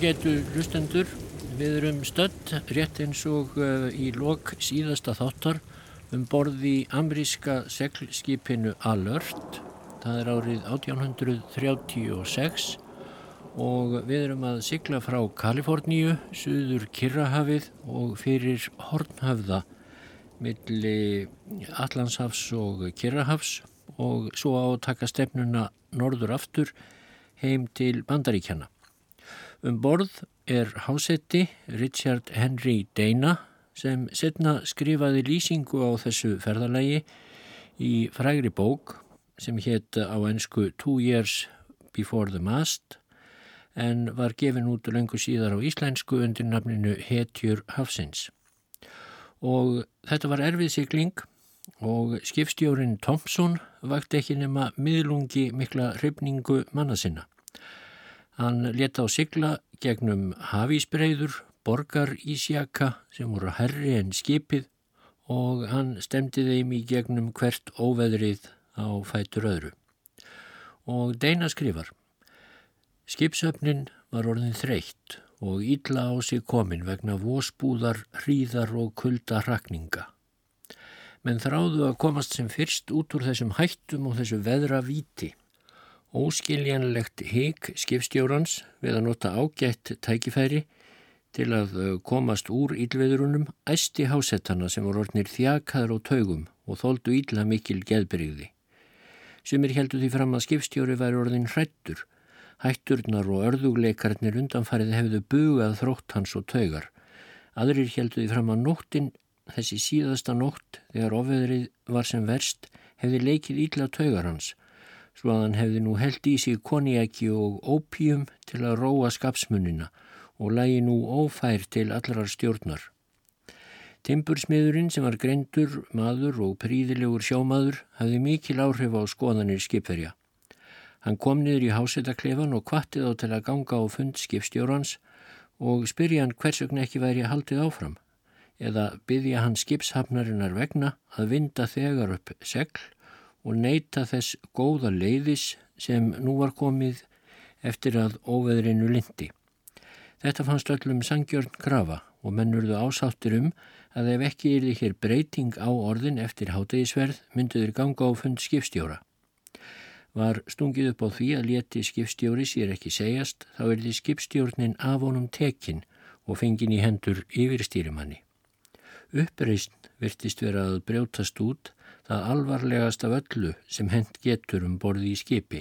ágætu hlustendur, við erum stödd rétt eins og uh, í lok síðasta þáttar um borði amríska seglskipinu Alert. Það er árið 1836 og við erum að sigla frá Kaliforníu, suður Kirrahafið og fyrir Hornhöfða milli Allandshafs og Kirrahafs og svo á að taka stefnuna norður aftur heim til Bandaríkjana. Um borð er hásetti Richard Henry Dana sem setna skrifaði lýsingu á þessu ferðalagi í frægri bók sem hétt á ennsku Two Years Before the Mast en var gefin út lengur síðar á íslensku undir nafninu Hetjur Hafsins. Og þetta var erfið sigling og skipstjórin Thompson vakti ekki nema miðlungi mikla hrifningu manna sinna. Hann leta á sigla gegnum hafísbreyður, borgar ísjaka sem voru herri en skipið og hann stemdi þeim í gegnum hvert óveðrið á fætur öðru. Og Deina skrifar Skipsöfnin var orðin þreytt og ítla á sig komin vegna vósbúðar, hríðar og kulda hrakninga. Menn þráðu að komast sem fyrst út úr þessum hættum og þessu veðra viti óskiljanlegt hík skipstjórans við að nota ágætt tækifæri til að uh, komast úr ílveðurunum æsti hásettana sem voru orðnir þjakaður og taugum og þóldu íla mikil geðbyrgði. Sumir heldur því fram að skipstjóri væri orðin hrættur. Hætturnar og örðugleikarnir undanfarið hefðu bugað þrótt hans og taugar. Aðrir heldur því fram að nóttin, þessi síðasta nótt þegar ofeðrið var sem verst, hefði leikið íla taugar hans svo að hann hefði nú held í sig koniaki og ópíum til að róa skapsmunina og lægi nú ófær til allrar stjórnar. Timbursmiðurinn sem var grendur, maður og príðilegur sjámaður hafði mikil áhrif á skoðanir skipverja. Hann kom niður í hásetaklefan og kvattið á til að ganga á fund skipstjórans og spyrja hann hvers vegna ekki væri að haldið áfram eða byggja hann skipshafnarinnar vegna að vinda þegar upp segl og neyta þess góða leiðis sem nú var komið eftir að óveðrinu lindi. Þetta fannst öllum sangjörn grafa og mennurðu ásáttir um að ef ekki er hér breyting á orðin eftir hátegisverð mynduður ganga á fund skipstjóra. Var stungið upp á því að leti skipstjóri sér ekki segjast þá er því skipstjórnin af honum tekin og fengin í hendur yfirstýrimanni. Uppreist virtist vera að brjótast út það alvarlegast af öllu sem hent getur um borði í skipi.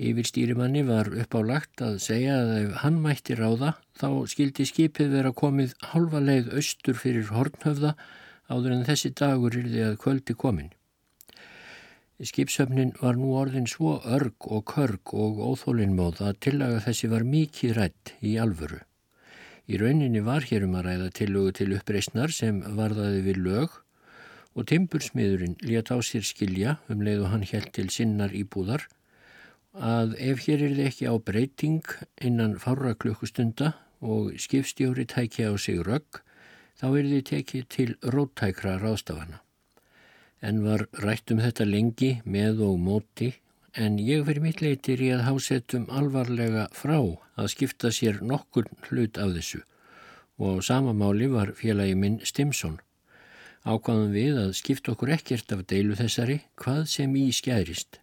Yfir stýrimanni var upp á lagt að segja að ef hann mætti ráða þá skildi skipið vera komið halva leið austur fyrir hornhöfða áður en þessi dagur yrði að kvöldi komin. Skipsöfnin var nú orðin svo örg og körg og óþólinnmóð að tillaga þessi var mikið rætt í alvöru. Í rauninni var hérum að ræða tillögu til uppreysnar sem varðaði við lög og timbursmiðurinn létt á sér skilja um leið og hann held til sinnar íbúðar að ef hér er þið ekki á breyting innan fára klukkustunda og skipstjóri tækja á sig rögg þá er þið tekið til róttækra ráðstafana. En var rætt um þetta lengi með og móti en ég fyrir mitt leytir í að hásettum alvarlega frá að skipta sér nokkur hlut af þessu og á sama máli var félagi minn Stimson ákvaðum við að skipta okkur ekkert af deilu þessari hvað sem í skærist.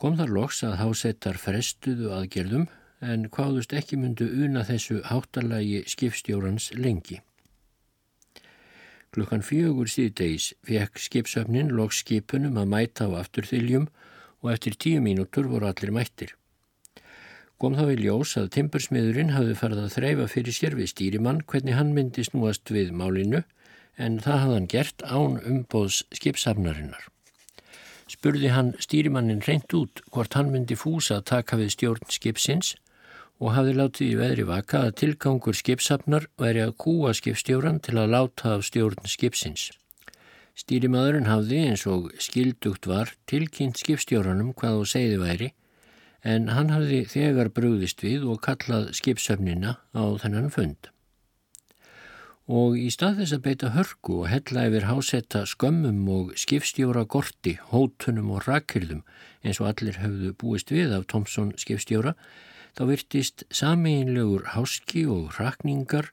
Kom þar loks að hásettar frestuðu aðgerðum en hvaðust ekki myndu una þessu háttalagi skipstjórans lengi. Klukkan fjögur síðdeis fekk skipsöfnin loks skipunum að mæta á afturþyljum og eftir tíu mínútur voru allir mættir. Kom þá í ljós að timbursmiðurinn hafði farið að þreyfa fyrir sér við stýrimann hvernig hann myndi snúast við málinu en það hafði hann gert án umbóðs skipsafnarinnar. Spurði hann stýrimannin reynd út hvort hann myndi fúsa að taka við stjórn skipsins og hafði látið í veðri vaka að tilgangur skipsafnar væri að kúa skipstjóran til að láta af stjórn skipsins. Stýrimadurinn hafði eins og skildugt var tilkynnt skipstjóranum hvað og segði væri en hann hafði þegar brúðist við og kallað skipsöfnina á þennan fund og í stað þess að beita hörku og hella yfir hásetta skömmum og skipstjóra gorti, hótunum og rakirðum eins og allir höfðu búist við af Tomsson skipstjóra, þá virtist sameinlegur háski og rakningar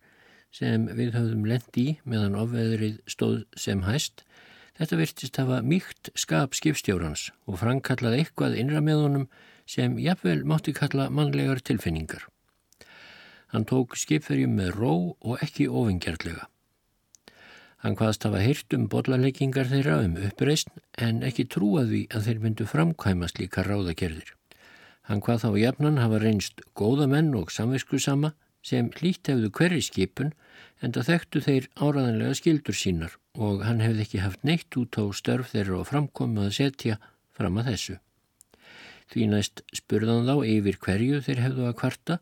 sem við höfðum lend í meðan ofveðrið stóð sem hæst. Þetta virtist hafa mýkt skap skipstjórans og framkallað eitthvað innra með honum sem jafnvel mátti kalla mannlegar tilfinningar. Hann tók skipferjum með ró og ekki ofingjartlega. Hann hvaðst hafa heyrt um bollaleggingar þeirra um uppreist en ekki trúaði að þeir myndu framkvæma slíka ráðakerðir. Hann hvað þá jafnan hafa reynst góða menn og samvisku sama sem hlýtt hefðu hverri skipun en það þekktu þeir áraðanlega skildur sínar og hann hefði ekki haft neitt út á störf þeirra og framkomið að setja fram að þessu. Því næst spurðan þá yfir hverju þeir hefðu að kvarta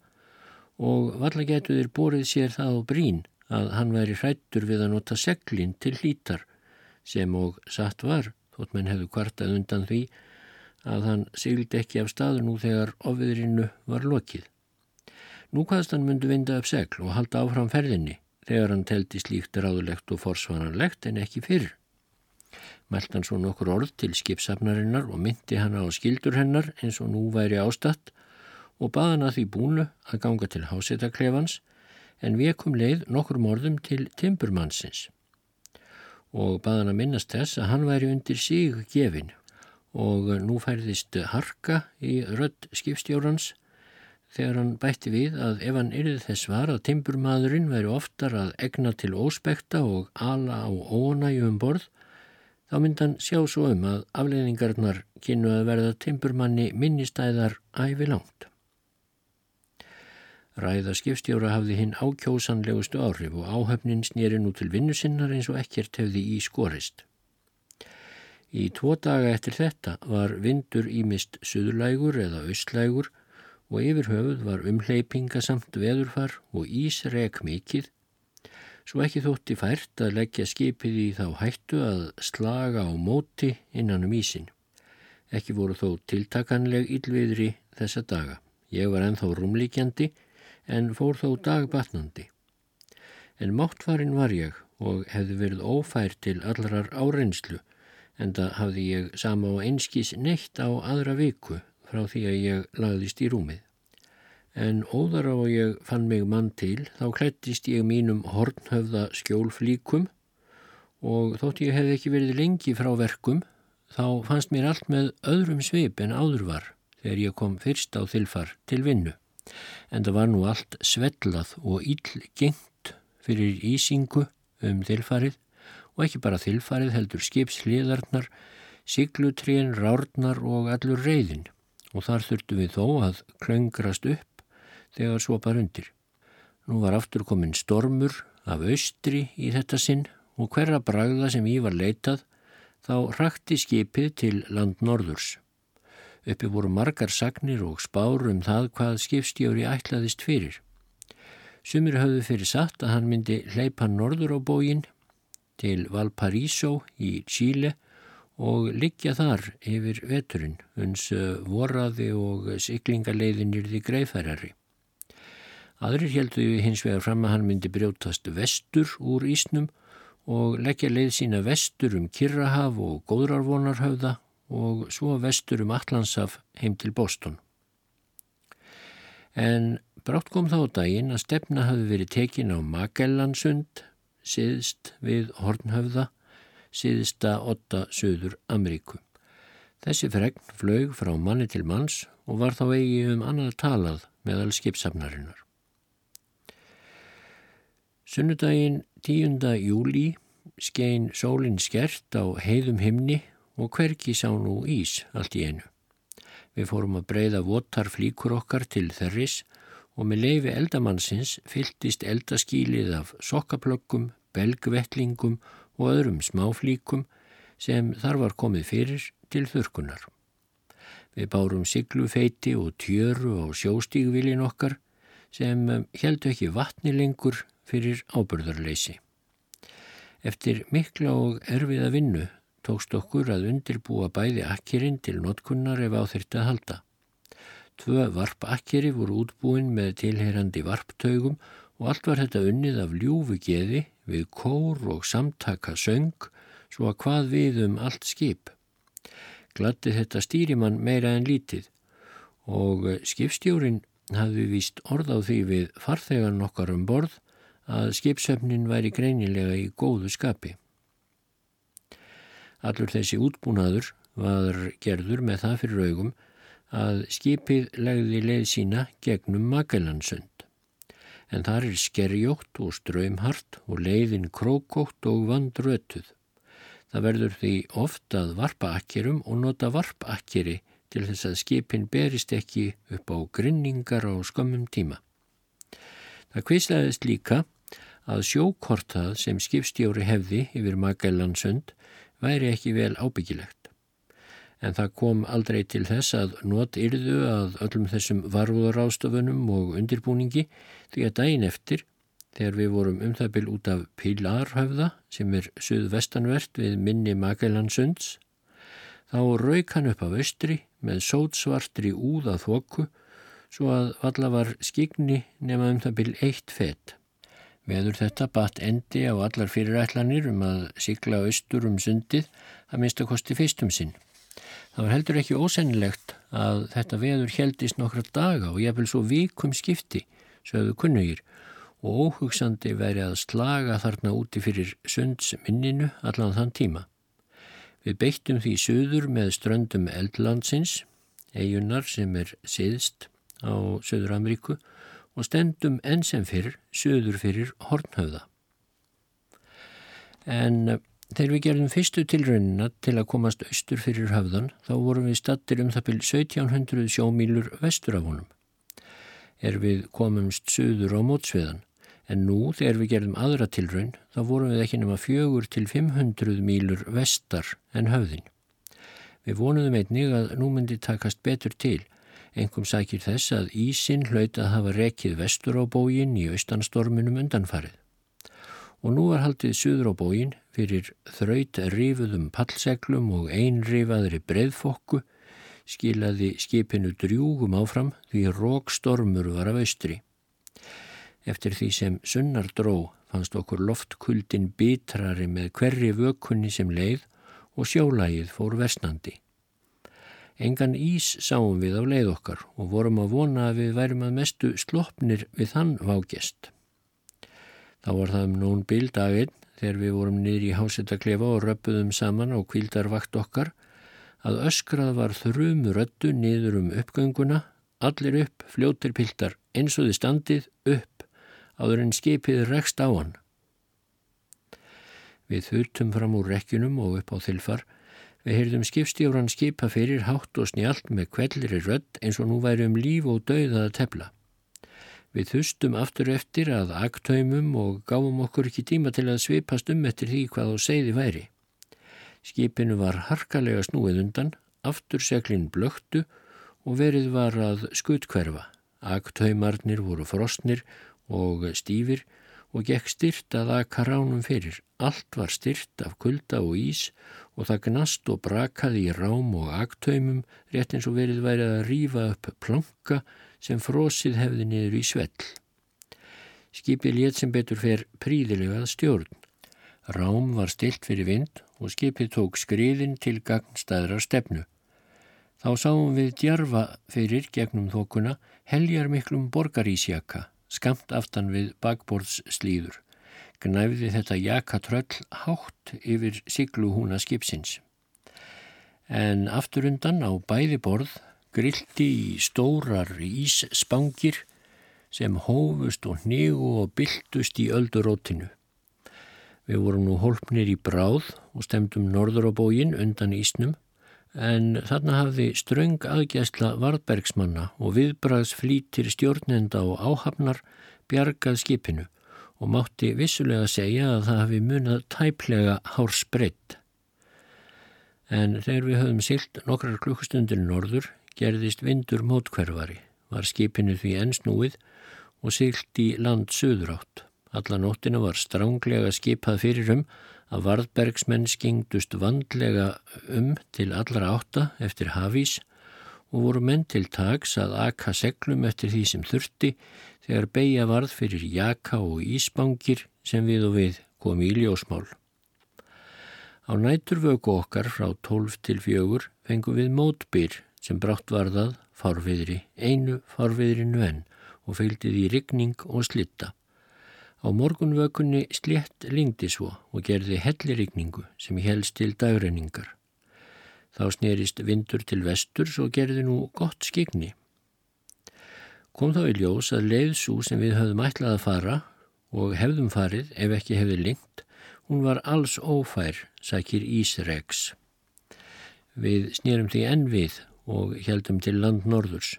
og valla getur þeir borið sér það á brín að hann væri hrættur við að nota seglinn til hlítar sem og satt var þótt menn hefðu kvartað undan því að hann sigildi ekki af staðu nú þegar ofiðrinu var lokið. Nú hvaðst hann myndu vinda upp segl og halda áfram ferðinni þegar hann teldi slíkt ráðulegt og forsvaranlegt en ekki fyrr. Mælt hann svo nokkur orð til skipsafnarinnar og myndi hann á skildur hennar eins og nú væri ástatt og baða hann að því búnu að ganga til hásetaklefans en við kom leið nokkur morðum til timburmannsins og baða hann að minnast þess að hann væri undir sig gefin og nú færðist harka í rödd skipstjórans þegar hann bætti við að ef hann yrði þess var að timburmadurinn væri oftar að egna til óspekta og ala á ónæju um borð, þá myndi hann sjá svo um að afleiningarnar kynnu að verða timburmanni minnistæðar æfi langt. Ræða skipstjóra hafði hinn ákjósanlegustu áhrif og áhöfnin snýri nú til vinnu sinnar eins og ekkert hefði í skorist. Í tvo daga eftir þetta var vindur ímist suðurlægur eða austlægur og yfir höfuð var umhleypingasamt veðurfar og ísrek mikið, svo ekki þótti fært að leggja skipið í þá hættu að slaga á móti innan um ísin. Ekki voru þó tiltakanleg yllviðri þessa daga. Ég var enþá rúmlíkjandi en fór þó dagbatnandi. En máttfarin var ég og hefði verið ófær til allrar áreinslu en það hafði ég sama og einskís neitt á aðra viku frá því að ég lagðist í rúmið. En óðar á að ég fann mig mann til þá klættist ég mínum hornhöfða skjólflíkum og þótt ég hef ekki verið lengi frá verkum þá fannst mér allt með öðrum svip en áður var þegar ég kom fyrst á þilfar til vinnu. En það var nú allt svellað og ill gengt fyrir ísingu um þilfarið og ekki bara þilfarið heldur skipsliðarnar, siglutrén, rárnar og allur reyðin og þar þurftu við þó að klöngrast upp þegar svopar undir. Nú var aftur komin stormur af austri í þetta sinn og hverra bragða sem í var leitað þá rakti skipið til land norðurs. Uppi voru margar sagnir og spár um það hvað skipstjóri ætlaðist fyrir. Sumir höfðu fyrir satt að hann myndi hleypa norður á bógin til Valparaiso í Chile og liggja þar yfir veturinn uns eh, voraði og syklingaleiðinir því greifærari. Aðrir heldu hins vegar fram að hann myndi brjótast vestur úr Ísnum og leggja leið sína vestur um Kirrahaf og Góðrarvonarhauða og svo vestur um Allandshaf heim til Boston. En brátt kom þá daginn að stefna hafi verið tekin á Magellansund siðst við Hornhöfða, siðsta 8 Suður Ameríku. Þessi fregn flög frá manni til manns og var þá eigi um annað talað meðal skipsafnarinnar. Sunnudaginn 10. júli skein sólinn skert á heiðum himni og hverki sá nú ís allt í einu. Við fórum að breyða votar flíkur okkar til þerris og með leifi eldamannsins fylltist eldaskílið af sokkaplökkum, belgvettlingum og öðrum smáflíkum sem þar var komið fyrir til þurkunar. Við bárum siglufeiti og tjöru á sjóstígvilin okkar sem heldu ekki vatni lengur fyrir ábörðarleysi. Eftir mikla og erfiða vinnu tókst okkur að undirbúa bæði akkirinn til notkunnar ef á þetta halda. Tvö varpakkeri voru útbúin með tilheyrandi varptaugum og allt var þetta unnið af ljúfu geði við kór og samtaka söng svo að hvað við um allt skip. Glatti þetta stýrimann meira en lítið og skipstjórin hafði víst orð á því við farþegan okkar um borð að skipsöfnin væri greinilega í góðu skapi. Allur þessi útbúnaður var gerður með það fyrir augum að skipið legði leið sína gegnum Magellansund. En þar er skerjótt og ströymhart og leiðin krókótt og vandrötuð. Það verður því ofta að varpa akkerum og nota varpakkeri til þess að skipin berist ekki upp á grinningar á skömmum tíma. Það kvislaðist líka að sjókortað sem skipstjóri hefði yfir Magellansund væri ekki vel ábyggilegt. En það kom aldrei til þess að not yrðu að öllum þessum varúðarástofunum og undirbúningi því að daginn eftir þegar við vorum um það byl út af Pilarhöfða sem er suðvestanvert við minni Magellansunds þá rauk hann upp af austri með sótsvartri úða þokku svo að valla var skigni nema um það byl eitt fett. Veður þetta batt endi á allar fyrirætlanir um að sigla austur um sundið að minnst að kosti fyrstum sinn. Það var heldur ekki ósennilegt að þetta veður heldist nokkra daga og vil svo vikum skipti, sögðu kunnugir og óhugsandi veri að slaga þarna úti fyrir sundsminninu allan þann tíma. Við beittum því söður með ströndum eldlandsins, eigunar sem er siðst á Söður Ameríku og stendum enn sem fyrr söður fyrir Hornhöfða. En þegar við gerðum fyrstu tilraunina til að komast austur fyrir höfðan þá vorum við stattir um það byrj 1700 sjómílur vestur af honum. Er við komumst söður á mótsveðan En nú þegar við gerðum aðra tilraun þá vorum við ekki nema fjögur til 500 mílur vestar en höfðin. Við vonuðum einnig að nú myndi takast betur til. Engum sækir þess að Ísin hlaut að hafa rekið vestur á bógin í austanstorminum undanfarið. Og nú var haldið suður á bógin fyrir þraut rifuðum pallseglum og einrifaðri breyðfokku skilaði skipinu drjúgum áfram því rókstormur var af austri. Eftir því sem sunnar dró fannst okkur loftkuldin bitrari með hverri vökunni sem leið og sjólægið fór vestnandi. Engan ís sáum við á leið okkar og vorum að vona að við værum að mestu sloppnir við þann vágest. Þá var það um nón bildaginn þegar við vorum niður í hásettaklefa og röpuðum saman á kvildarvakt okkar að öskrað var þrjumur öllu niður um uppgönguna, allir upp, fljóttir piltar, eins og þið standið upp áður en skipið rekst á hann. Við þurftum fram úr rekjunum og upp á þilfar. Við heyrðum skipstjóran skipa fyrir hátt og snjált með kvellir rödd eins og nú væri um líf og dauða að tefla. Við þustum aftur eftir að aktaumum og gáum okkur ekki tíma til að svipast um eftir því hvað á segði væri. Skipinu var harkalega snúið undan, aftur seglinn blöktu og verið var að skutkverfa. Aktaumarnir voru frostnir og stífir og gekk styrt að aka ránum fyrir. Allt var styrt af kulda og ís og það gnast og brakaði í rám og aktaumum rétt eins og verið værið að rýfa upp planka sem frosið hefði niður í svell. Skipið létt sem betur fer príðilegað stjórn. Rám var stilt fyrir vind og skipið tók skriðin til gagnstæðrar stefnu. Þá sáum við djarfa fyrir gegnum þokuna heljar miklum borgarísjaka skamt aftan við bakborðslýður, gnæfði þetta jakatröll hátt yfir sigluhúna skipsins. En afturundan á bæði borð grildi í stórar ísspangir sem hófust og hnigu og byltust í öldurótinu. Við vorum nú hólpnir í bráð og stemdum norður á bógin undan ísnum en þarna hafði ströng aðgæsla varðbergsmanna og viðbraðs flýtir stjórnenda og áhafnar bjargað skipinu og mátti vissulega segja að það hafi munað tæplega hárs breytt. En þegar við höfum silt nokkrar klukkustundir norður gerðist vindur mótkverfari, var skipinu því ennsnúið og silt í land söður átt. Alla nóttina var stránglega skipað fyrir um að varðbergsmenn skingdust vandlega um til allra átta eftir hafís og voru menn til tags að aka seglum eftir því sem þurfti þegar beigja varð fyrir jaka og ísbangir sem við og við komi í ljósmál. Á næturvöku okkar frá 12 til 4 fengum við mótbyr sem brátt varðað farviðri, einu farviðrinu enn og fylgdi því rigning og slitta. Á morgunvökunni slétt lingdi svo og gerði hellirigningu sem helst til dagrenningar. Þá snerist vindur til vesturs og gerði nú gott skigni. Kom þá í ljós að leiðsú sem við höfðum ætlað að fara og hefðum farið ef ekki hefði lingt, hún var alls ófær, sækir Ísregs. Við snerum því enn við og heldum til land norðurs.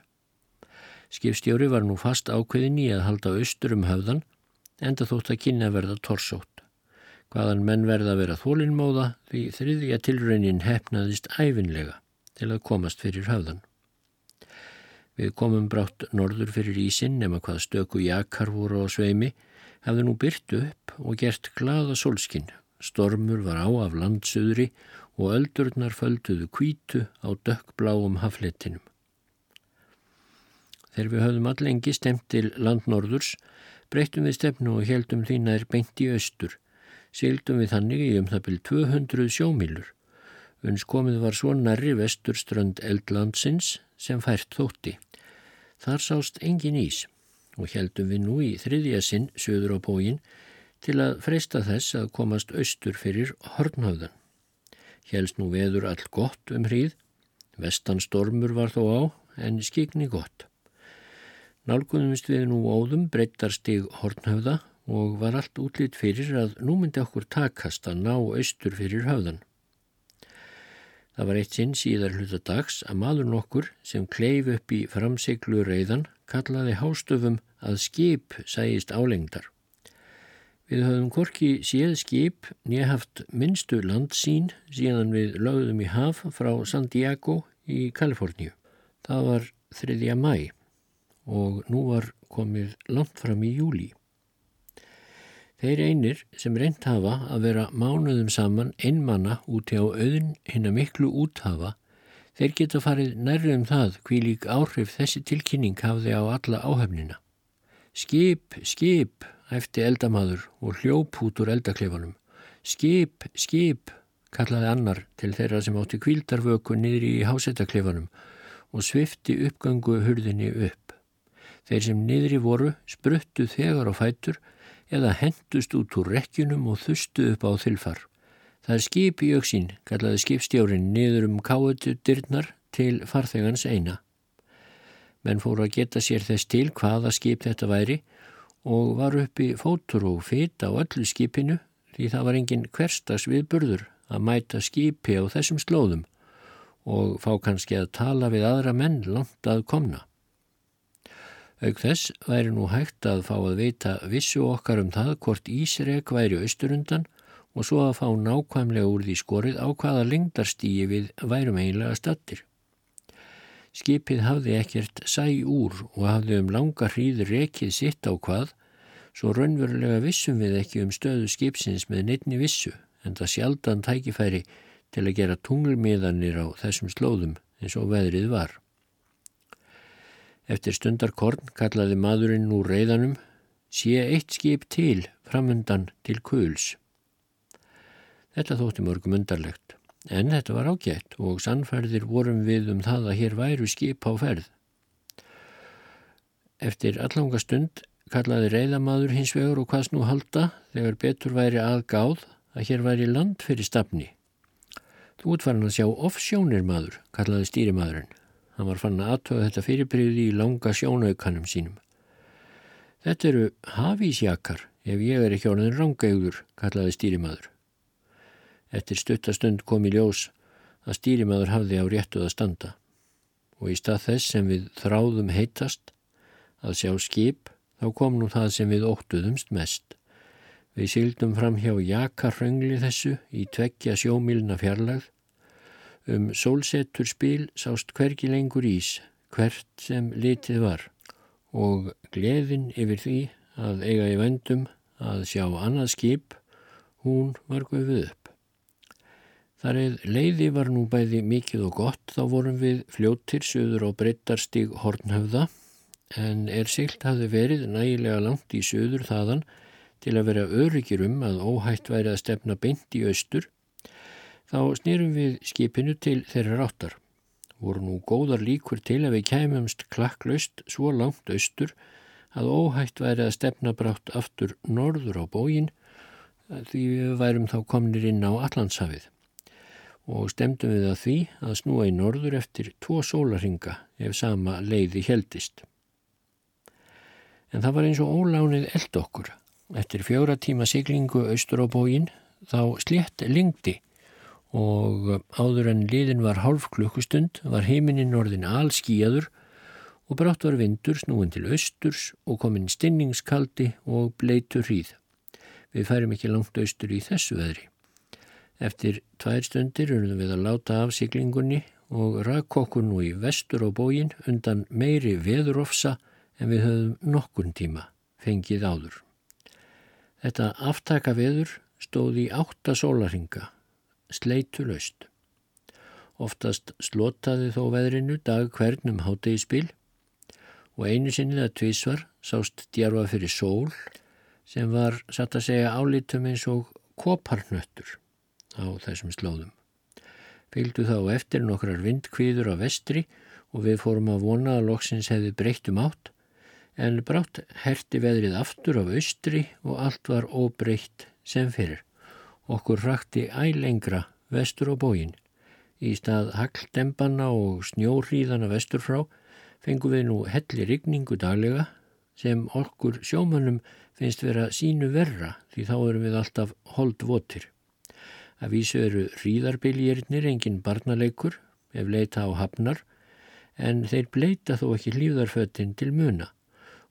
Skipstjóri var nú fast ákveðin í að halda austur um höfðan enda þótt að kynna verða torsótt. Hvaðan menn verða að vera þólinnmóða því þriðja tilraunin hefnaðist æfinlega til að komast fyrir höfðan. Við komum brátt norður fyrir ísinn nema hvað stöku jakar voru á sveimi, hafði nú byrtu upp og gert glada solskinn. Stormur var á af landsuðri og öldurnar földuðu kvítu á dökkbláum haflettinum. Þegar við höfðum allengi stemt til landnorðurs breyttum við stefnu og heldum því nær beint í austur. Sildum við þannig í um það byrj 200 sjómílur. Uns komið var svo nærri vesturströnd eldlandsins sem fært þótti. Þar sást engin ís og heldum við nú í þriðja sinn söður á bógin til að freysta þess að komast austur fyrir hornhafðan. Helst nú veður all gott um hríð, vestan stormur var þó á en skikni gott. Nálgunumist við nú óðum breyttar stig hornhöfða og var allt útlýtt fyrir að nú myndi okkur takast að ná austur fyrir höfðan. Það var eitt sinn síðar hlutadags að maður nokkur sem kleif upp í framseglu reyðan kallaði hástöfum að skip sæist álengdar. Við höfum korki séð skip nýjahaft minnstu landsín síðan við lögðum í haf frá San Diego í Kaliforníu. Það var 3. mæ og nú var komið langt fram í júli. Þeir einir sem reynd hafa að vera mánuðum saman einmanna úti á auðin hinn að miklu úthafa, þeir geta farið nærri um það hví lík áhrif þessi tilkynning hafði á alla áhefnina. Skip, skip, æfti eldamadur og hljóp út úr eldakleifanum. Skip, skip, kallaði annar til þeirra sem átti kvildarvöku niður í hásettakleifanum og svifti uppgangu hurðinni upp. Þeir sem niðri voru spruttu þegar á fætur eða hendust út úr rekkjunum og þustu upp á þilfar. Það er skip í auksín, kallaði skipstjórin niður um káutu dyrnar til farþegans eina. Menn fóru að geta sér þess til hvaða skip þetta væri og var uppi fótur og fit á öllu skipinu því það var engin hverstags við burður að mæta skipi á þessum slóðum og fá kannski að tala við aðra menn langt að komna. Auk þess væri nú hægt að fá að veita vissu okkar um það hvort Ísrek væri austurundan og svo að fá nákvæmlega úr því skorið á hvaða lengdarstíi við værum einlega stattir. Skipið hafði ekkert sæ úr og hafði um langa hríð rekið sitt á hvað, svo raunverulega vissum við ekki um stöðu skipsins með neittni vissu en það sjaldan tækifæri til að gera tunglmiðanir á þessum slóðum eins og veðrið var. Eftir stundarkorn kallaði maðurinn úr reyðanum sé eitt skip til framundan til kuls. Þetta þótti mörgum undarlegt, en þetta var ágætt og sannferðir vorum við um það að hér væru skip á ferð. Eftir allanga stund kallaði reyðamadur hins vegur og hvaðs nú halda þegar betur væri aðgáð að hér væri land fyrir stafni. Þú útvarn að sjá offsjónir maður, kallaði stýrimadurinn. Hann var fann að aðtöða þetta fyrirbríði í langa sjónaukanum sínum. Þetta eru hafísjakar ef ég er ekki orðin rangauður, kallaði stýrimaður. Eftir stuttastund kom í ljós að stýrimaður hafði á réttuð að standa og í stað þess sem við þráðum heitast að sjá skip þá kom nú það sem við óttuðumst mest. Við syldum fram hjá jakarröngli þessu í tveggja sjómilna fjarlagð Um sólsetur spil sást hvergi lengur ís, hvert sem litið var og gleðin yfir því að eiga í vendum að sjá annað skip, hún var guðið upp. Þar eða leiði var nú bæði mikið og gott þá vorum við fljóttir söður á breyttarstíg hornhöfða en er silt hafði verið nægilega langt í söður þaðan til að vera öryggir um að óhætt væri að stefna beint í austur Þá snýrum við skipinu til þeirra ráttar. voru nú góðar líkur til að við kæmumst klakklaust svo langt austur að óhætt væri að stefna brátt aftur norður á bógin því við værum þá komnir inn á Allandshafið og stemdum við að því að snúa í norður eftir tvo sólarhinga ef sama leiði heldist. En það var eins og ólánið eld okkur. Eftir fjóra tíma siglingu austur á bógin þá slétt lingdi og áður en liðin var hálf klukkustund var heiminin orðin allskíjaður og brátt var vindur snúin til austurs og komin stinningskaldi og bleitur hríð. Við færim ekki langt austur í þessu veðri. Eftir tvær stundir unum við að láta af siglingunni og rakk okkur nú í vestur á bógin undan meiri veðurofsa en við höfum nokkun tíma fengið áður. Þetta aftaka veður stóði í átta sólaringa sleitu laust. Oftast slotaði þó veðrinu dag hvern um hátegi spil og einu sinnið að tvísvar sást djarfa fyrir sól sem var satt að segja álitum eins og koparnöttur á þessum slóðum. Fylgdu þá eftir nokkrar vindkvíður á vestri og við fórum að vona að loksins hefði breytt um átt en brátt herti veðrið aftur á austri og allt var óbreytt sem fyrir okkur rakti ælengra vestur á bógin. Í stað hagldembanna og snjóhríðana vestur frá fengum við nú helli rigningu daglega sem okkur sjómanum finnst vera sínu verra því þá erum við alltaf hold votir. Að vísu eru hríðarbiljirnir engin barnaleikur ef leita á hafnar en þeir bleita þó ekki hlýðarföttin til muna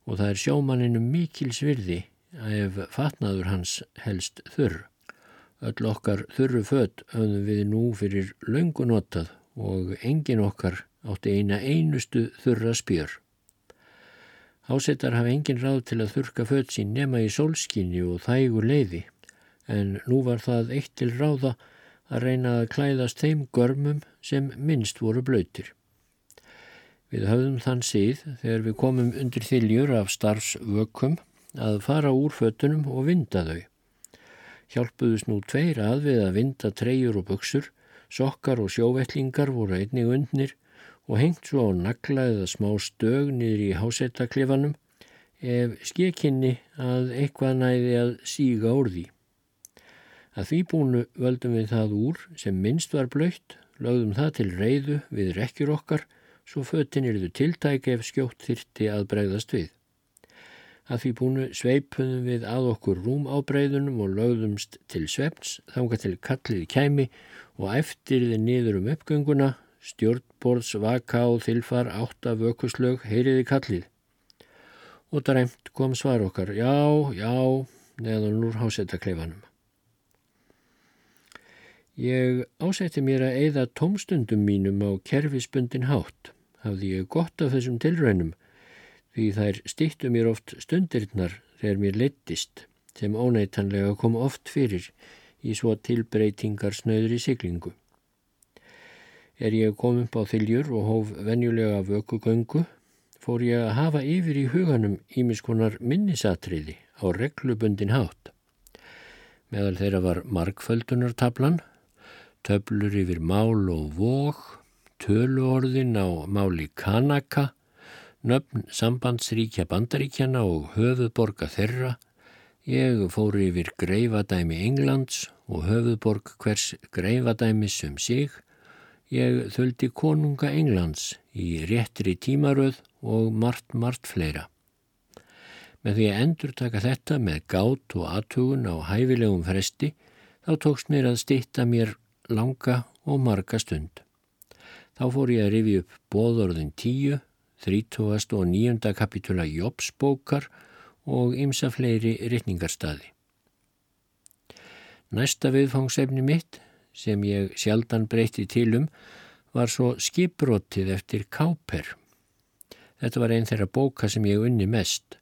og það er sjómaninu mikil svirði ef fatnaður hans helst þurr. Öll okkar þurru fött höfðum við nú fyrir löngu notað og engin okkar átti eina einustu þurra spjör. Hásettar hafa engin ráð til að þurka fött sín nema í sólskinni og þægu leiði en nú var það eitt til ráða að reyna að klæðast þeim görmum sem minnst voru blöytir. Við höfðum þann síð þegar við komum undir þiljur af starfsvökkum að fara úr föttunum og vinda þau hjálpuðus nú tveir að við að vinda treyjur og buksur, sokkar og sjóvettlingar voru einnig undnir og hengt svo á nagla eða smá stög niður í hásettaklifanum ef skekinni að eitthvað næði að síga úr því. Að því búinu völdum við það úr sem minnst var blöytt, lögðum það til reyðu við rekkjur okkar, svo föttin eruðu tiltæki ef skjótt þyrti að bregðast við. Að því búinu sveipuðum við að okkur rúm á breyðunum og lögðumst til svefns, þanga til kallið kæmi og eftirði niður um uppgönguna, stjórnborðs, vaka og þilfar, átta vökuslög, heyriði kallið. Og dræmt kom svar okkar, já, já, neðan úr hásettakleifanum. Ég ásætti mér að eigða tómstundum mínum á kerfisbundin hátt. Hafði ég gott af þessum tilraunum því þær stýttu mér oft stundirnar þegar mér leittist sem óneitanlega kom oft fyrir í svo tilbreytingar snöður í siglingu. Er ég kom upp á þiljur og hóf venjulega vökugöngu, fór ég að hafa yfir í huganum ímiskonar minnisatriði á reglubundin hátt. Meðal þeirra var markföldunartablan, töblur yfir mál og vóg, töluorðin á máli kanaka, nöfn sambandsríkja bandaríkjana og höfuðborga þeirra. Ég fór yfir greifadæmi Englands og höfuðborg hvers greifadæmis um sig. Ég þöldi konunga Englands í réttri tímaröð og margt, margt fleira. Með því að endur taka þetta með gát og aðtugun á hæfilegum fresti, þá tókst mér að stitta mér langa og marga stund. Þá fór ég að rifi upp bóðorðin tíu 30. og 9. kapitula Jópsbókar og ymsa fleiri rytningarstaði. Næsta viðfangsefni mitt, sem ég sjaldan breyti til um, var svo skiprótið eftir Káper. Þetta var einn þeirra bóka sem ég unni mest,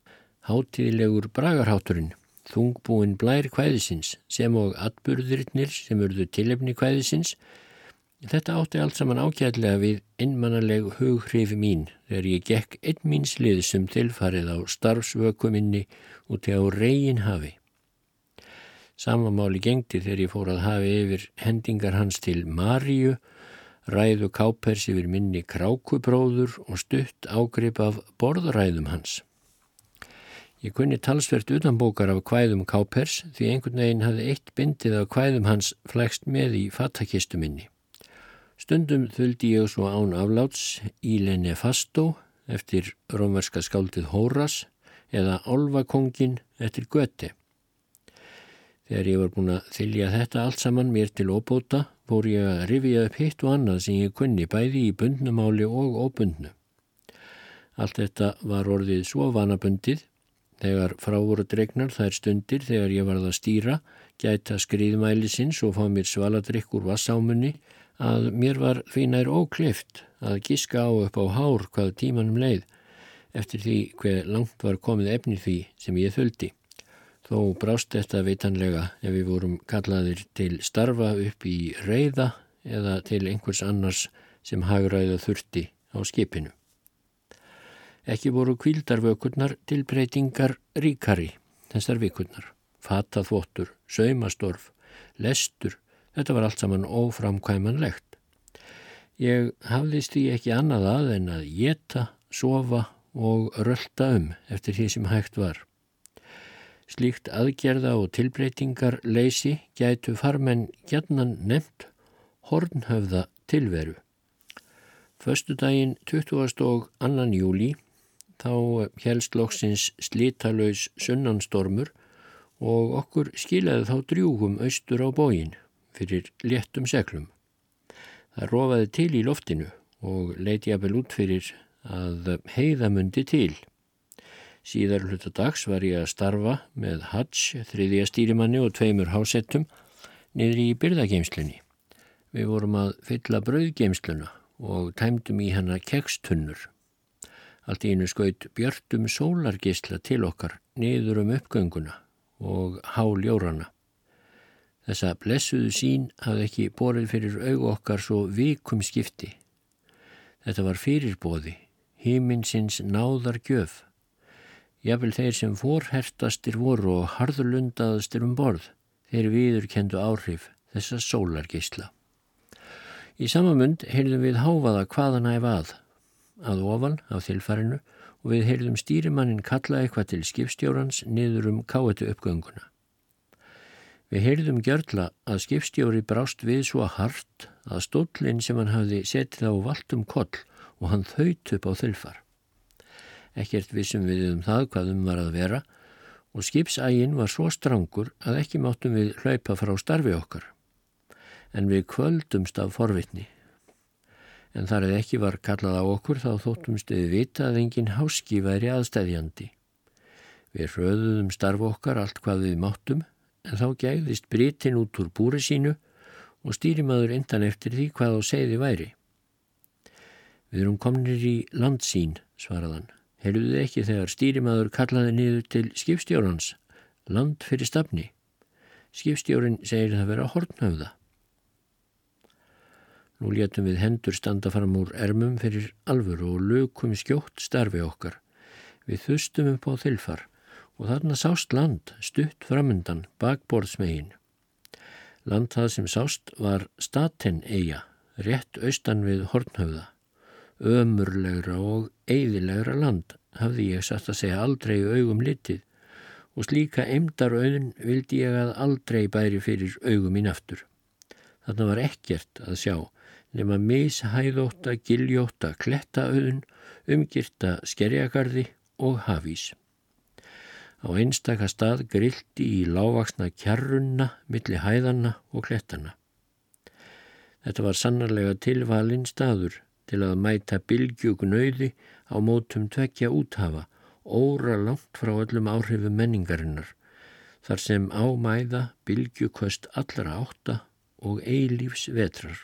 hátíðilegur bragarháturinn, þungbúin blær kvæðisins sem og atburðurinnir sem urðu tilefni kvæðisins Þetta átti allt saman ágæðlega við innmannaleg hughrif mín þegar ég gekk einn míns lið sem tilfarið á starfsvökuminni úti á reygin hafi. Samamáli gengdi þegar ég fór að hafi yfir hendingar hans til Maríu, ræðu kápers yfir minni krákubróður og stutt ágrip af borðræðum hans. Ég kunni talsvert utanbókar af kvæðum kápers því einhvern veginn hafði eitt bindið af kvæðum hans flækst með í fattakistu minni. Stundum þuldi ég svo án afláts Ílene Fastó eftir rómverska skáldið Hóras eða Olvakongin eftir Göti. Þegar ég var búin að þylja þetta allt saman mér til óbóta, fór ég að rifja upp hitt og annað sem ég kunni bæði í bundnumáli og óbundnu. Allt þetta var orðið svo vanabundið, þegar frá voru dregnar þær stundir þegar ég varð að stýra, gæta skriðmælisins og fá mér svaladrykk úr vassámunni, að mér var því nær óklift að giska á upp á hár hvað tímanum leið, eftir því hver langt var komið efni því sem ég þöldi. Þó brást þetta vitanlega ef við vorum kallaðir til starfa upp í reyða eða til einhvers annars sem hagræða þurfti á skipinu. Ekki voru kvildarvökurnar til breytingar ríkari þessar vikurnar. Fata þvottur, saumastorf, lestur, þetta var allt saman óframkvæmanlegt. Ég hafðist því ekki annað að en að geta, sofa og rölda um eftir því sem hægt var. Slíkt aðgerða og tilbreytingar leysi gætu farmenn gjarnan nefnt hornhöfða tilveru. Föstu daginn 20. og annan júli þá helst loksins slítalauðs sunnanstormur og okkur skilaði þá drjúgum austur á bógin fyrir léttum seglum. Það rofaði til í loftinu og leiti að vel út fyrir að heiðamundi til. Síðar hluta dags var ég að starfa með Hatch, þriðja stýrimanni og tveimur hásettum niður í byrðageimslunni. Við vorum að fylla brauðgeimsluna og tæmdum í hana kekstunnur. Allt í einu skaut björtum sólargisla til okkar niður um uppgönguna og háljóranna. Þessa blessuðu sín hafði ekki borið fyrir augu okkar svo vikum skipti. Þetta var fyrirbóði, híminsins náðar gjöf. Jáfnvel þeir sem forhertastir voru og harðurlundaðastir um borð, þeir viður kendu áhrif þessa sólargeisla. Í samamund heyrðum við háfaða hvaðan æfa að, að ofan á þilfarinu og við heyrðum stýrimannin kalla eitthvað til skipstjórans niður um káetu uppgönguna. Við heyrðum gjörla að skipstjóri brást við svo hart að stóllin sem hann hafði setið á valtum koll og hann þaut upp á þilfar ekkert vissum við um það hvað um var að vera og skipsægin var svo strangur að ekki máttum við hlaupa frá starfi okkar. En við kvöldumst af forvitni. En þar eða ekki var kallað á okkur þá þóttumst við vita að engin háski væri aðstæðjandi. Við röðuðum starf okkar allt hvað við máttum en þá gæðist britin út úr búri sínu og stýrimaður endan eftir því hvað á segði væri. Við erum komnir í landsín, svaraðan. Heyrðuðu ekki þegar stýrimaður kallaði niður til skipstjórans, land fyrir stafni. Skipstjórin segir það vera hortnöfða. Nú létum við hendur standa fram úr ermum fyrir alvöru og lökum skjótt starfi okkar. Við þustum upp á þilfar og þarna sást land stutt framöndan bakborðsmegin. Land það sem sást var Staten eiga, rétt austan við hortnöfða ömurlegra og eigðilegra land hafði ég satt að segja aldrei augum litið og slíka emdar auðin vildi ég að aldrei bæri fyrir augum mín aftur. Þarna var ekkert að sjá nema mishæðóta, giljóta, klettaauðin, umgirta skerjagarði og hafís. Á einstaka stað grildi í lávaksna kjarrunna, milli hæðanna og klettana. Þetta var sannarlega tilvalinn staður til að mæta bylgjugnauði á mótum tvekja úthafa, óra langt frá öllum áhrifum menningarinnar, þar sem ámæða bylgjuköst allra átta og eilífs vetrar.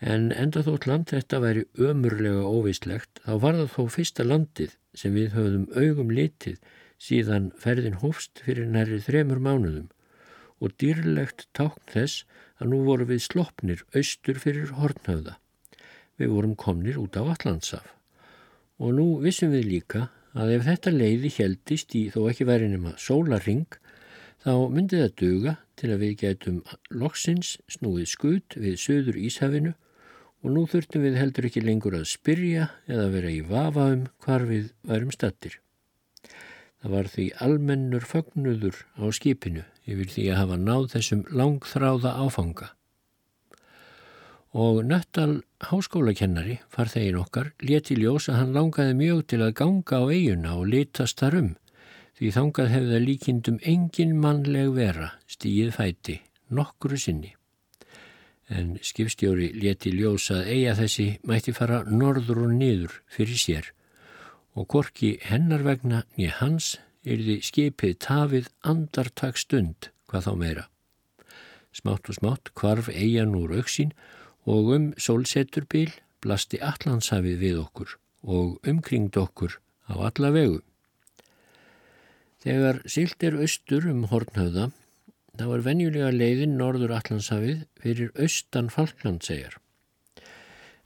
En enda þótt land þetta væri ömurlega óvislegt, þá var það þó fyrsta landið sem við höfðum augum litið síðan ferðin hófst fyrir næri þremur mánuðum og dýrlegt tákn þess að nú voru við sloppnir austur fyrir hornhauða við vorum komnir út á Allandsaf. Og nú vissum við líka að ef þetta leiði heldist í þó ekki væri nema sólaring, þá myndi það duga til að við gætum loksins snúið skut við söður Íshafinu og nú þurftum við heldur ekki lengur að spyrja eða vera í vafa um hvar við værum stattir. Það var því almennur fögnudur á skipinu yfir því að hafa náð þessum langþráða áfanga og Nöttal háskólakennari, farþegin okkar, leti ljós að hann langaði mjög til að ganga á eiguna og litast þar um, því þangað hefði líkindum engin mannleg vera stíið fæti, nokkru sinni. En skipstjóri leti ljós að eiga þessi mætti fara norður og niður fyrir sér og korki hennar vegna nýja hans yrði skipið tafið andartak stund hvað þá meira. Smátt og smátt kvarf eigan úr auksín og um sólseturbíl blasti allansafið við okkur og umkringd okkur á alla vegu. Þegar sílt er austur um Hortnöða, þá er venjulega leiðin norður allansafið fyrir austan Falklandsegar.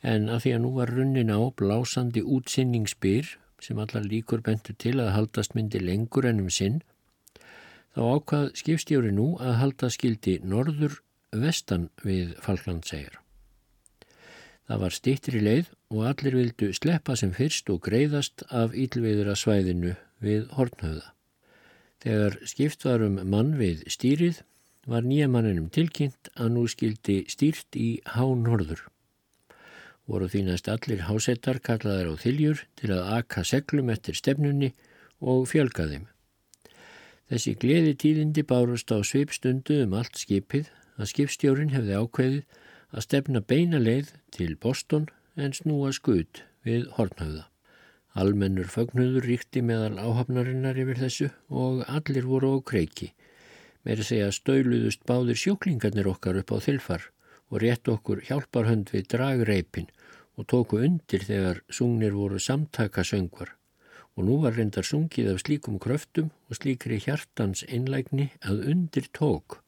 En að því að nú var runnin á blásandi útsinningsbyr sem allar líkur bentur til að haldast myndi lengur ennum sinn, þá ákvað skipstjóri nú að halda skildi norður vestan við Falklandsegar. Það var stýttri leið og allir vildu sleppa sem fyrst og greiðast af ílviðra svæðinu við hornhauða. Þegar skipt var um mann við stýrið var nýja manninum tilkynnt að nú skildi stýrt í hánhorður. Voru þínast allir hásettar kallaðar á þiljur til að aka seglum eftir stefnunni og fjölga þeim. Þessi gleði tíðindi bárust á sveipstundu um allt skipið að skipstjórin hefði ákveðið að stefna beina leið til Boston en snúa skut við Hortnöða. Almennur fögnuður ríkti meðal áhafnarinnar yfir þessu og allir voru á kreiki. Meiri segja stöluðust báðir sjóklingarnir okkar upp á þilfar og rétt okkur hjálparhönd við dragreipin og tóku undir þegar sungnir voru samtaka söngvar. Og nú var reyndar sungið af slíkum kröftum og slíkri hjartans einlægni að undir tók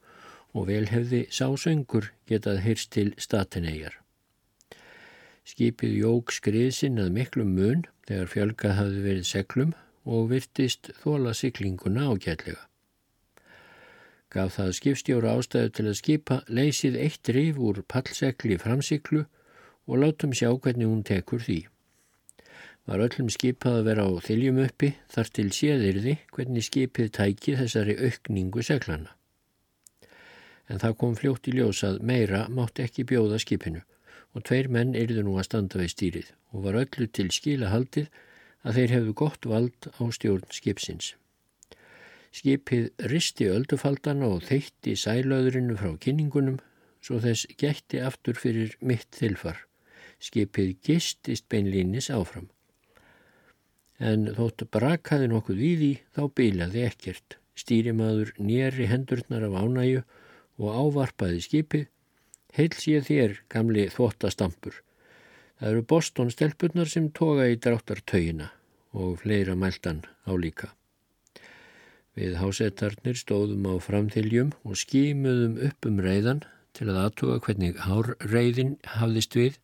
og vel hefði sásöngur getað heyrst til statinegjar. Skipið jók skriðsinn að miklu mun þegar fjölgað hafði verið seglum og virtist þóla siklinguna ágætlega. Gaf það skipstjóra ástæðu til að skipa leysið eitt rif úr pallsegli framsiklu og látum sjá hvernig hún tekur því. Var öllum skipað að vera á þiljum uppi þar til séðirði hvernig skipið tæki þessari aukningu seglana en það kom fljótt í ljós að meira mátti ekki bjóða skipinu og tveir menn erðu nú að standa við stýrið og var öllu til skila haldið að þeir hefðu gott vald á stjórn skipsins. Skipið risti öldufaldana og þeitti sælöðurinu frá kynningunum svo þess gætti aftur fyrir mitt þilfar. Skipið gistist beinlínis áfram. En þótt brakaði nokkuð í þá bílaði ekkert. Stýrimaður nýri hendurnar af ánæju og ávarpaði skipið, heils ég þér, gamli þvóttastampur. Það eru Boston stelpunnar sem toga í dráttartauina og fleira mæltan álíka. Við hásettarnir stóðum á framþiljum og skímuðum upp um reyðan til að aðtuga hvernig hárreyðin hafðist við.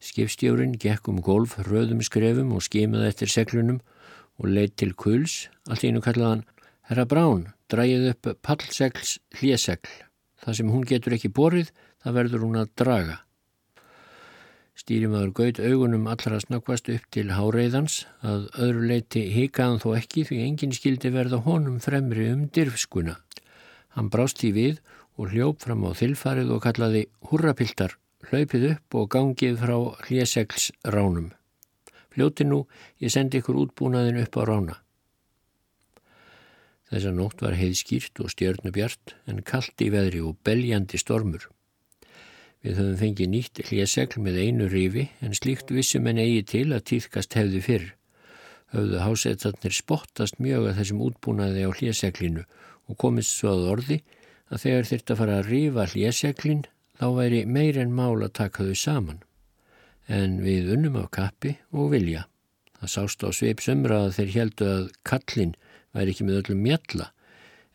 Skipstjórin gekk um golf röðum skrefum og skímuði eftir seglunum og leitt til kuls. Allt einu kallaðan Herra Brán, drægið upp pallsegls hlésegl. Það sem hún getur ekki borið, það verður hún að draga. Stýrimaður gaut augunum allra snakvast upp til háreiðans að öðru leiti hikaðan þó ekki því enginn skildi verða honum fremri um dirfskuna. Hann brást því við og hljóp fram á þilfarið og kallaði hurrapiltar, hlaupið upp og gangið frá hljesegls ránum. Fljóti nú, ég sendi ykkur útbúnaðin upp á rána. Þessa nótt var heiðskýrt og stjörnubjart en kallt í veðri og beljandi stormur. Við höfum fengið nýtt hljesegl með einu rifi en slíkt vissum en eigi til að týðkast hefði fyrr. Höfðu hásettarnir spottast mjög að þessum útbúnaði á hljeseglinu og komist svo að orði að þegar þurft að fara að rifa hljeseglin þá væri meir en mál að taka þau saman. En við unnum á kappi og vilja. Það sást á sveip sömra að þeir heldu að kallin væri ekki með öllum mjalla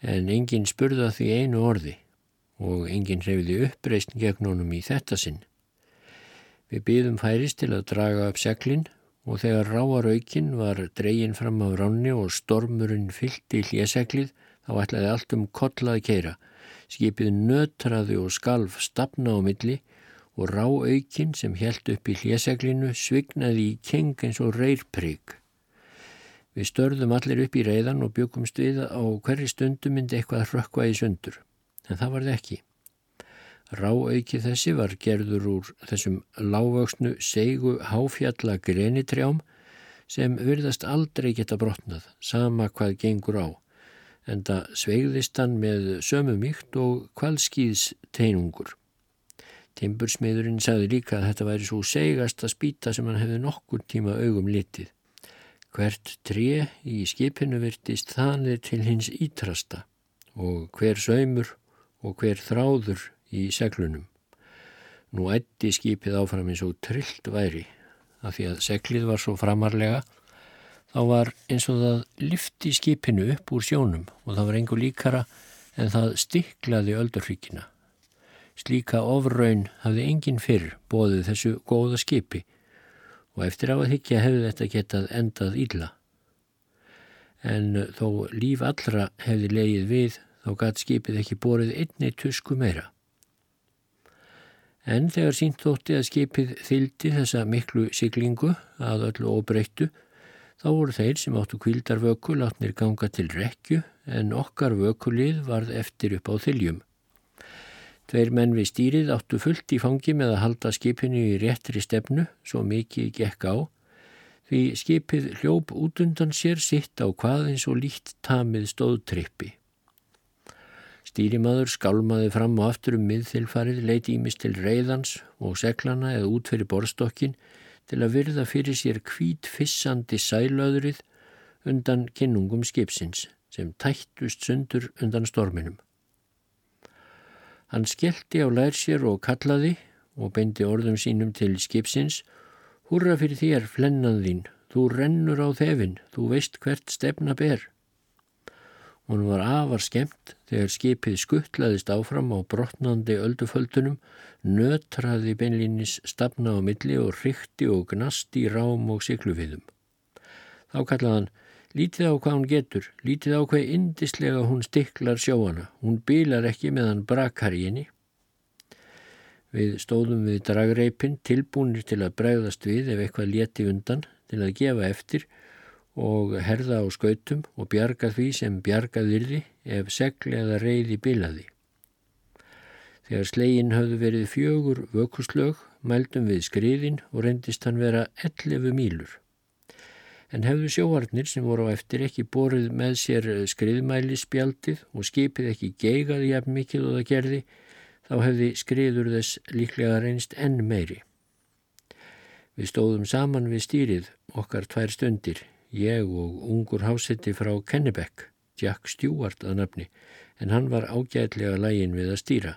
en enginn spurða því einu orði og enginn hreyfiði uppreist gegn honum í þetta sinn. Við býðum færist til að draga upp seglinn og þegar ráaraukinn var dregin fram á ránni og stormurinn fyllt í hljeseglið Þá ætlaði allt um kollaði keira. Skipið nötraði og skalf stapna á milli og ráaukinn sem held upp í hléseglinu svignaði í keng eins og reyrprygg. Við störðum allir upp í reyðan og byggumst við á hverri stundu myndi eitthvað hrökkva í sundur. En það var það ekki. Ráauki þessi var gerður úr þessum lágvöksnu seigu háfjalla grenitrjám sem virðast aldrei geta brotnað, sama hvað gengur á. En það sveigðist hann með sömu mýkt og kvalskýðs teinungur. Timbursmiðurinn sagði líka að þetta væri svo segast að spýta sem hann hefði nokkur tíma augum litið. Hvert tré í skipinu virtist þanir til hins ítrasta og hver saumur og hver þráður í seglunum. Nú ætti skipið áfram eins og trillt væri af því að seglið var svo framarlega þá var eins og það lifti skipinu upp úr sjónum og það var engu líkara en það stiklaði öldurríkina. Slíka ofraun hafði enginn fyrr bóðið þessu góða skipi og eftir á að higgja hefði þetta getað endað ílla. En þó líf allra hefði leið við þá gætt skipið ekki borið einni tusku meira. En þegar sínt þótti að skipið þyldi þessa miklu siglingu að öllu óbreyttu þá voru þeir sem áttu kvildarvöku látnir ganga til rekju en okkar vökulið varð eftir upp á þyljum. Tveir menn við stýrið áttu fullt í fangi með að halda skipinu í réttri stefnu, svo mikið gekk á, því skipið hljóp út undan sér sitt á hvað eins og líkt tamið stóðtrippi. Stýrimaður skálmaði fram og aftur um miðþilfarið, leiti ímis til reyðans og seglana eða út fyrir borstokkin til að virða fyrir sér kvít fissandi sælöðrið undan kinnungum skipsins sem tættust sundur undan storminum. Hann skellti á lær sér og kallaði og beindi orðum sínum til skipsins. Húra fyrir þér, flennan þín, þú rennur á þefin, þú veist hvert stefna ber. Hún var afar skemmt þegar skipið skuttlaðist áfram á brotnandi ölduföldunum, nötraði beinlínis stafna á milli og hrykti og gnasti rám og siklufiðum. Þá kallaði hann Lítið á hvað hún getur, lítið á hvað indislega hún stiklar sjóana. Hún bílar ekki meðan brakar í henni. Við stóðum við dragreipin tilbúinir til að bregðast við ef eitthvað leti undan til að gefa eftir og herða á skautum og bjarga því sem bjargaðirði ef segli eða reyði bílaði. Þegar slegin höfðu verið fjögur vökuslög mældum við skriðin og reyndist hann vera 11 mílur en hefðu sjóarnir sem voru á eftir ekki borið með sér skriðmæli spjaldið og skipið ekki geigaði jafn mikið og það gerði, þá hefði skriður þess líklega reynst enn meiri. Við stóðum saman við stýrið okkar tvær stundir, ég og ungur hásetti frá Kennebeck, Jack Stewart að nafni, en hann var ágætlega lægin við að stýra.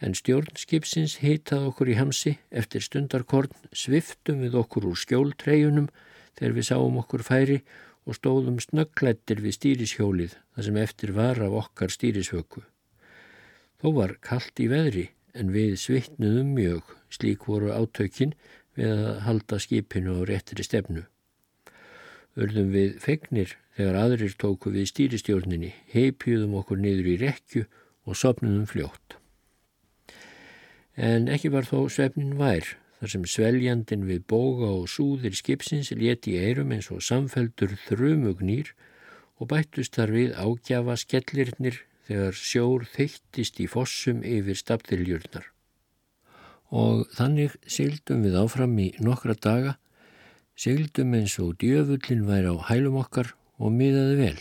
En stjórnskipsins heitað okkur í hamsi, eftir stundarkorn sviftum við okkur úr skjóltreyjunum þegar við sáum okkur færi og stóðum snögglættir við stýrishjólið þar sem eftir var af okkar stýrishöku. Þó var kallt í veðri en við svitnuðum mjög, slík voru átökin við að halda skipinu á réttri stefnu. Örðum við fegnir þegar aðrir tóku við stýristjórninni, heipjúðum okkur niður í rekju og sopnum fljótt. En ekki var þó svefnin vær þar sem sveljandin við boga og súðir skipsins leti í eirum eins og samfeldur þrumugnýr og bættust þar við ágjafa skellirnir þegar sjór þeittist í fossum yfir stapðiljurnar. Og þannig sildum við áfram í nokkra daga, sildum eins og djöfullin væri á hælum okkar og miðaði vel.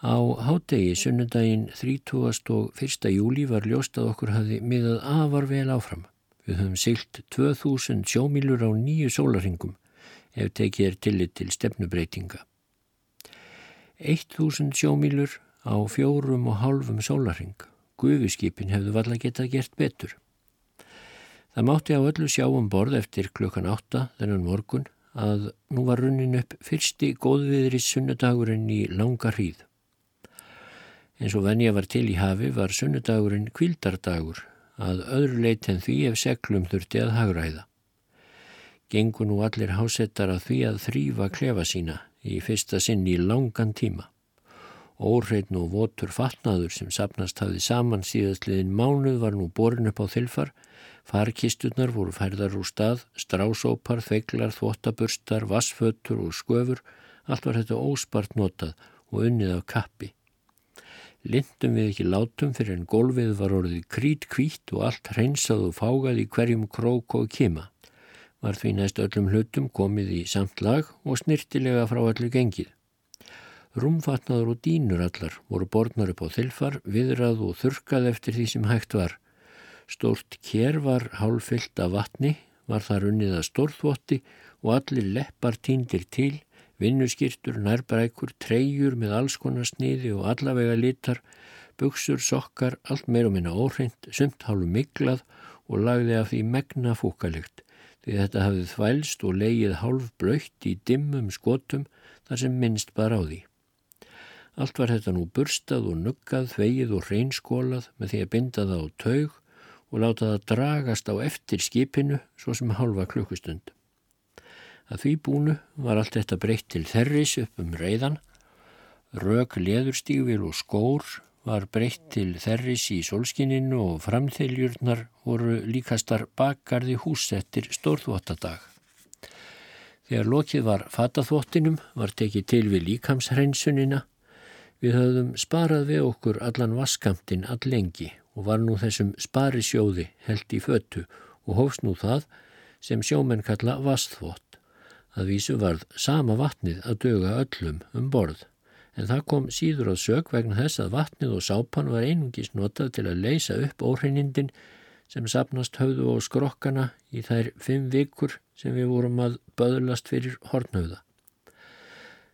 Á hádegi sunnudaginn 30. og 1. júli var ljóst að okkur hafi miðað afar vel áfram. Við höfum silt 2000 sjómílur á nýju sólaringum ef tekið er tillit til stefnubreitinga. 1000 sjómílur á fjórum og hálfum sólaring. Guðuskipin hefðu valla getað gert betur. Það mátti á öllu sjá um borð eftir klukkan 8 þennan morgun að nú var runnin upp fyrsti góðviðri sunnudagurinn í langa hríð. En svo venja var til í hafi var sunnudagurinn kvildardagur að öðru leit en því ef seglum þurfti að hagræða. Gengu nú allir hásettar að því að þrýfa klefa sína í fyrsta sinn í langan tíma Óreitn og votur fatnaður sem sapnast hafið saman síðastliðin mánuð var nú borin upp á þilfar. Farkisturnar voru færðar úr stað, strásópar, þveiklar, þvottaburstar, vassfötur og sköfur. Allt var þetta óspart notað og unnið af kappi. Lindum við ekki látum fyrir en gólfið var orðið krít kvít og allt hreinsað og fágað í hverjum krók og kima. Var því næst öllum hlutum komið í samt lag og snirtilega frá allir gengið. Rúmfatnaður og dínur allar voru borðnar upp á þilfar, viðrað og þurkað eftir því sem hægt var. Stórt kér var hálfyllt af vatni, var þar unnið að stórþvotti og allir leppar týndir til, vinnuskýrtur, nærbrækur, treyjur með alls konar sniði og allavega litar, buksur, sokkar, allt meir og minna óhreint, sumt hálfu miklað og lagði af því megna fúkalikt. Því þetta hafið þvælst og leigið hálf blöytt í dimmum skotum þar sem minnst bara á því. Allt var þetta nú burstað og nuggað, þvegið og reynskólað með því að binda það á taug og láta það dragast á eftir skipinu svo sem halva klukkustund. Að því búnu var allt þetta breytt til þerris upp um reyðan. Rök, leðurstífil og skór var breytt til þerris í solskininu og framþeiljurnar voru líkastar bakgarði húsettir stórþvottadag. Þegar lokið var fataþvottinum var tekið til við líkamshreinsunina Við höfðum sparað við okkur allan vaskamtinn all lengi og var nú þessum sparisjóði held í föttu og hófst nú það sem sjómenn kalla vastþvott. Það vísu varð sama vatnið að döga öllum um borð en það kom síður á sög vegna þess að vatnið og sápan var einungis notað til að leysa upp óhreinindin sem sapnast höfðu á skrokkana í þær fimm vikur sem við vorum að böðlast fyrir hornhauða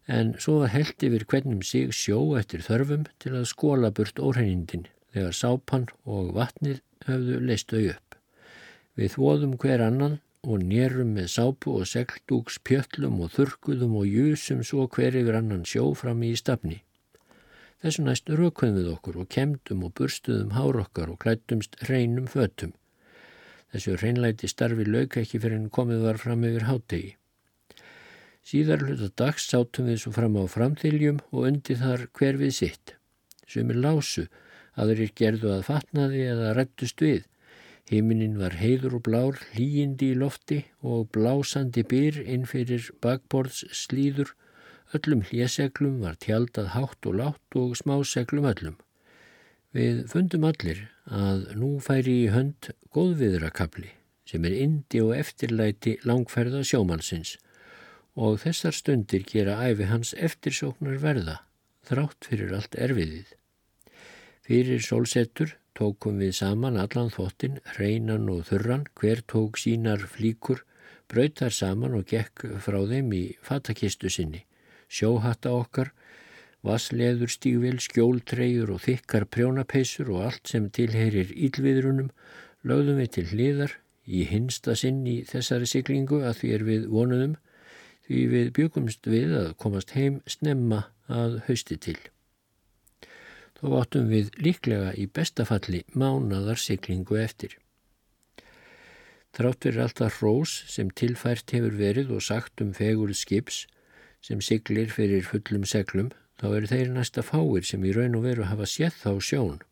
en svo var held yfir hvernum sig sjó eftir þörfum til að skóla burt óhreinindin þegar sápan og vatnið höfðu leist þau upp. Við þvoðum hver annan og nérum með sápu og segldúks pjöllum og þurkuðum og júsum svo hver yfir annan sjó fram í stafni. Þessu næst rökuðum við okkur og kemdum og burstuðum hárokkar og klættumst hreinum fötum. Þessu hreinlæti starfi lauk ekki fyrir en komið var fram yfir hátegi. Síðar hluta dags sátum við svo fram á framþiljum og undi þar hver við sitt. Sumir lásu, aðrir gerðu að fatnaði eða rættust við. Himinin var heiður og blár, hlýjindi í lofti og blásandi byr inn fyrir bakborðs slíður. Öllum hljeseglum var tjaldað hátt og látt og smáseglum öllum. Við fundum allir að nú færi í hönd góðviðrakabli sem er indi og eftirlæti langferða sjómannsins og þessar stundir gera æfi hans eftirsóknar verða, þrátt fyrir allt erfiðið. Fyrir sólsettur tókum við saman allan þvottin, hreinan og þurran, hver tók sínar flíkur, brautar saman og gekk frá þeim í fatakistu sinni, sjóhatta okkar, vassleður stígvel, skjóltreyjur og þykkar prjónapeisur og allt sem tilherir ílviðrunum lögðum við til hliðar í hinsta sinn í þessari siglingu að því er við vonuðum því við byggumst við að komast heim snemma að hausti til. Þó áttum við líklega í bestafalli mánadar siglingu eftir. Þrátt verið alltaf hrós sem tilfært hefur verið og sagt um fegur skips sem siglir fyrir fullum seglum, þá eru þeir næsta fáir sem í raun og veru hafa séð þá sjón.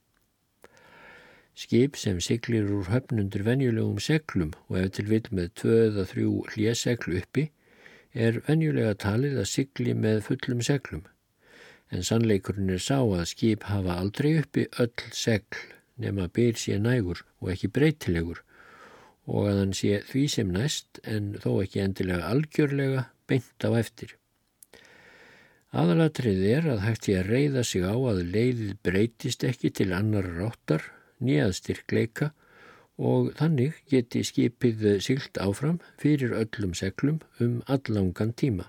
Skip sem siglir úr höfnundur venjulegum seglum og ef til vil með tvöða þrjú hljeseglu uppi er venjulega talið að sigli með fullum seglum, en sannleikurinn er sá að skip hafa aldrei uppi öll segl nema byr sé nægur og ekki breytilegur og að hann sé því sem næst en þó ekki endilega algjörlega beint á eftir. Aðalatrið er að hægt ég að reyða sig á að leiðið breytist ekki til annar ráttar, nýjað styrkleika og þannig geti skipið sylt áfram fyrir öllum seglum um allangan tíma.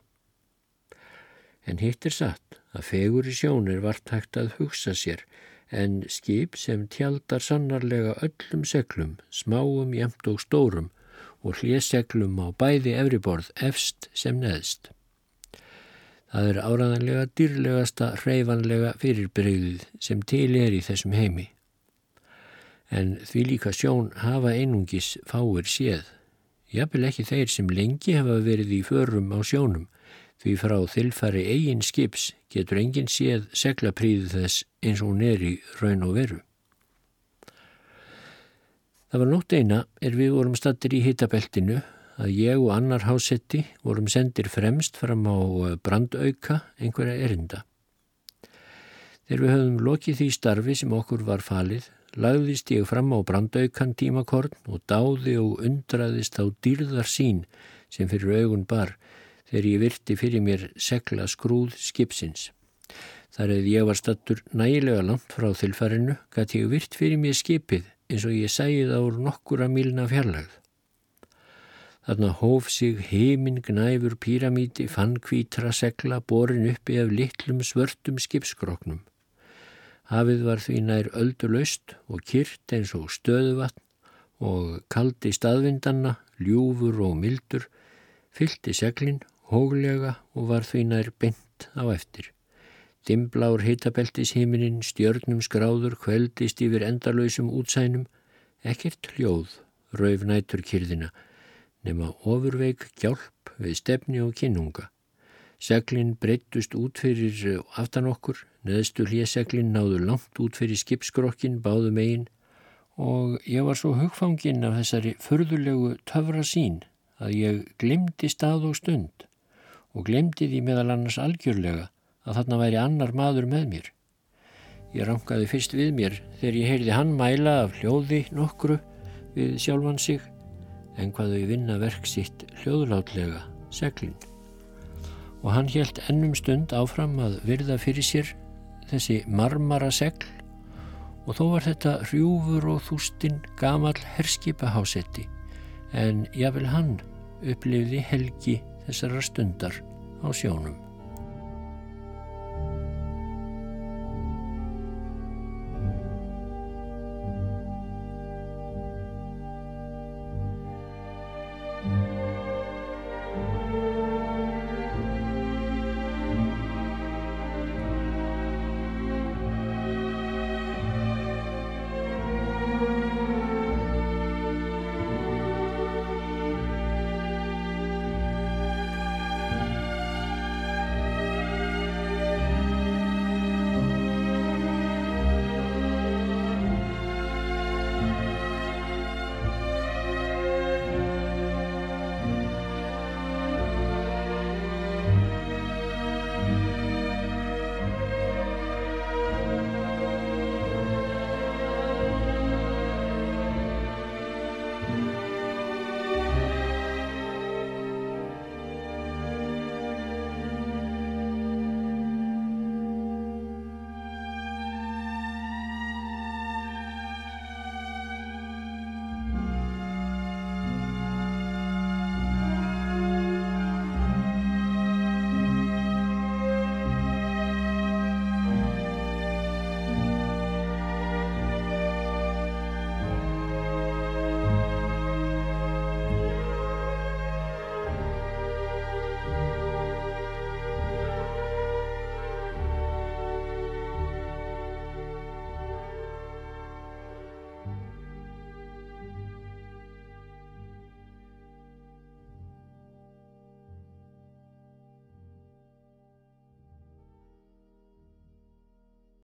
En hitt er satt að fegur í sjón er vart hægt að hugsa sér en skip sem tjaldar sannarlega öllum seglum, smáum, jæmt og stórum og hljeseglum á bæði efriborð efst sem neðst. Það er áraðanlega dýrlegasta hreyfanlega fyrirbreyðið sem til er í þessum heimi en því líka sjón hafa einungis fáir séð. Jafnvel ekki þeir sem lengi hafa verið í förum á sjónum, Því frá þilfari eigin skips getur enginn séð seglapríðu þess eins og hún er í raun og veru. Það var nótt eina er við vorum stattir í hitabeltinu að ég og annar hásetti vorum sendir fremst fram á eh, brandauka einhverja erinda. Þegar við höfum lokið því starfi sem okkur var falið, lagðist ég fram á brandaukan tímakorn og dáði og undraðist á dýrðar sín sem fyrir augun bar þegar ég virti fyrir mér segla skrúð skipsins. Þar eða ég var stattur nægilega langt frá þilfarinu, gæti ég virt fyrir mér skipið eins og ég sæði það úr nokkura milna fjarlagð. Þarna hóf sig heiminn gnæfur píramíti fann kvítra segla borin uppi af litlum svörtum skipskroknum. Hafið var því nær öldu laust og kyrt eins og stöðuvatn og kaldi staðvindanna, ljúfur og mildur, fylti seglinn hóglega og var því nær bent á eftir. Dimblár hitabeltishiminin, stjörnum skráður, kveldist yfir endalöysum útsænum, ekkert hljóð, rauf nætur kyrðina, nema ofurveik gjálp við stefni og kynunga. Seglinn breyttust út fyrir aftan okkur, Neðstu hljeseglinn náðu langt út fyrir skipskrokkin báðu megin og ég var svo hugfanginn af þessari förðulegu töfra sín að ég glimti stað og stund og glimti því meðal annars algjörlega að þarna væri annar maður með mér. Ég rangaði fyrst við mér þegar ég heyrði hann mæla af hljóði nokkru við sjálfan sig en hvað þau vinna verk sitt hljóðlátlega seglinn. Og hann helt ennum stund áfram að virða fyrir sér þessi marmara segl og þó var þetta hrjúfur og þústinn gamal herskipahásetti en jável hann upplifði helgi þessara stundar á sjónum.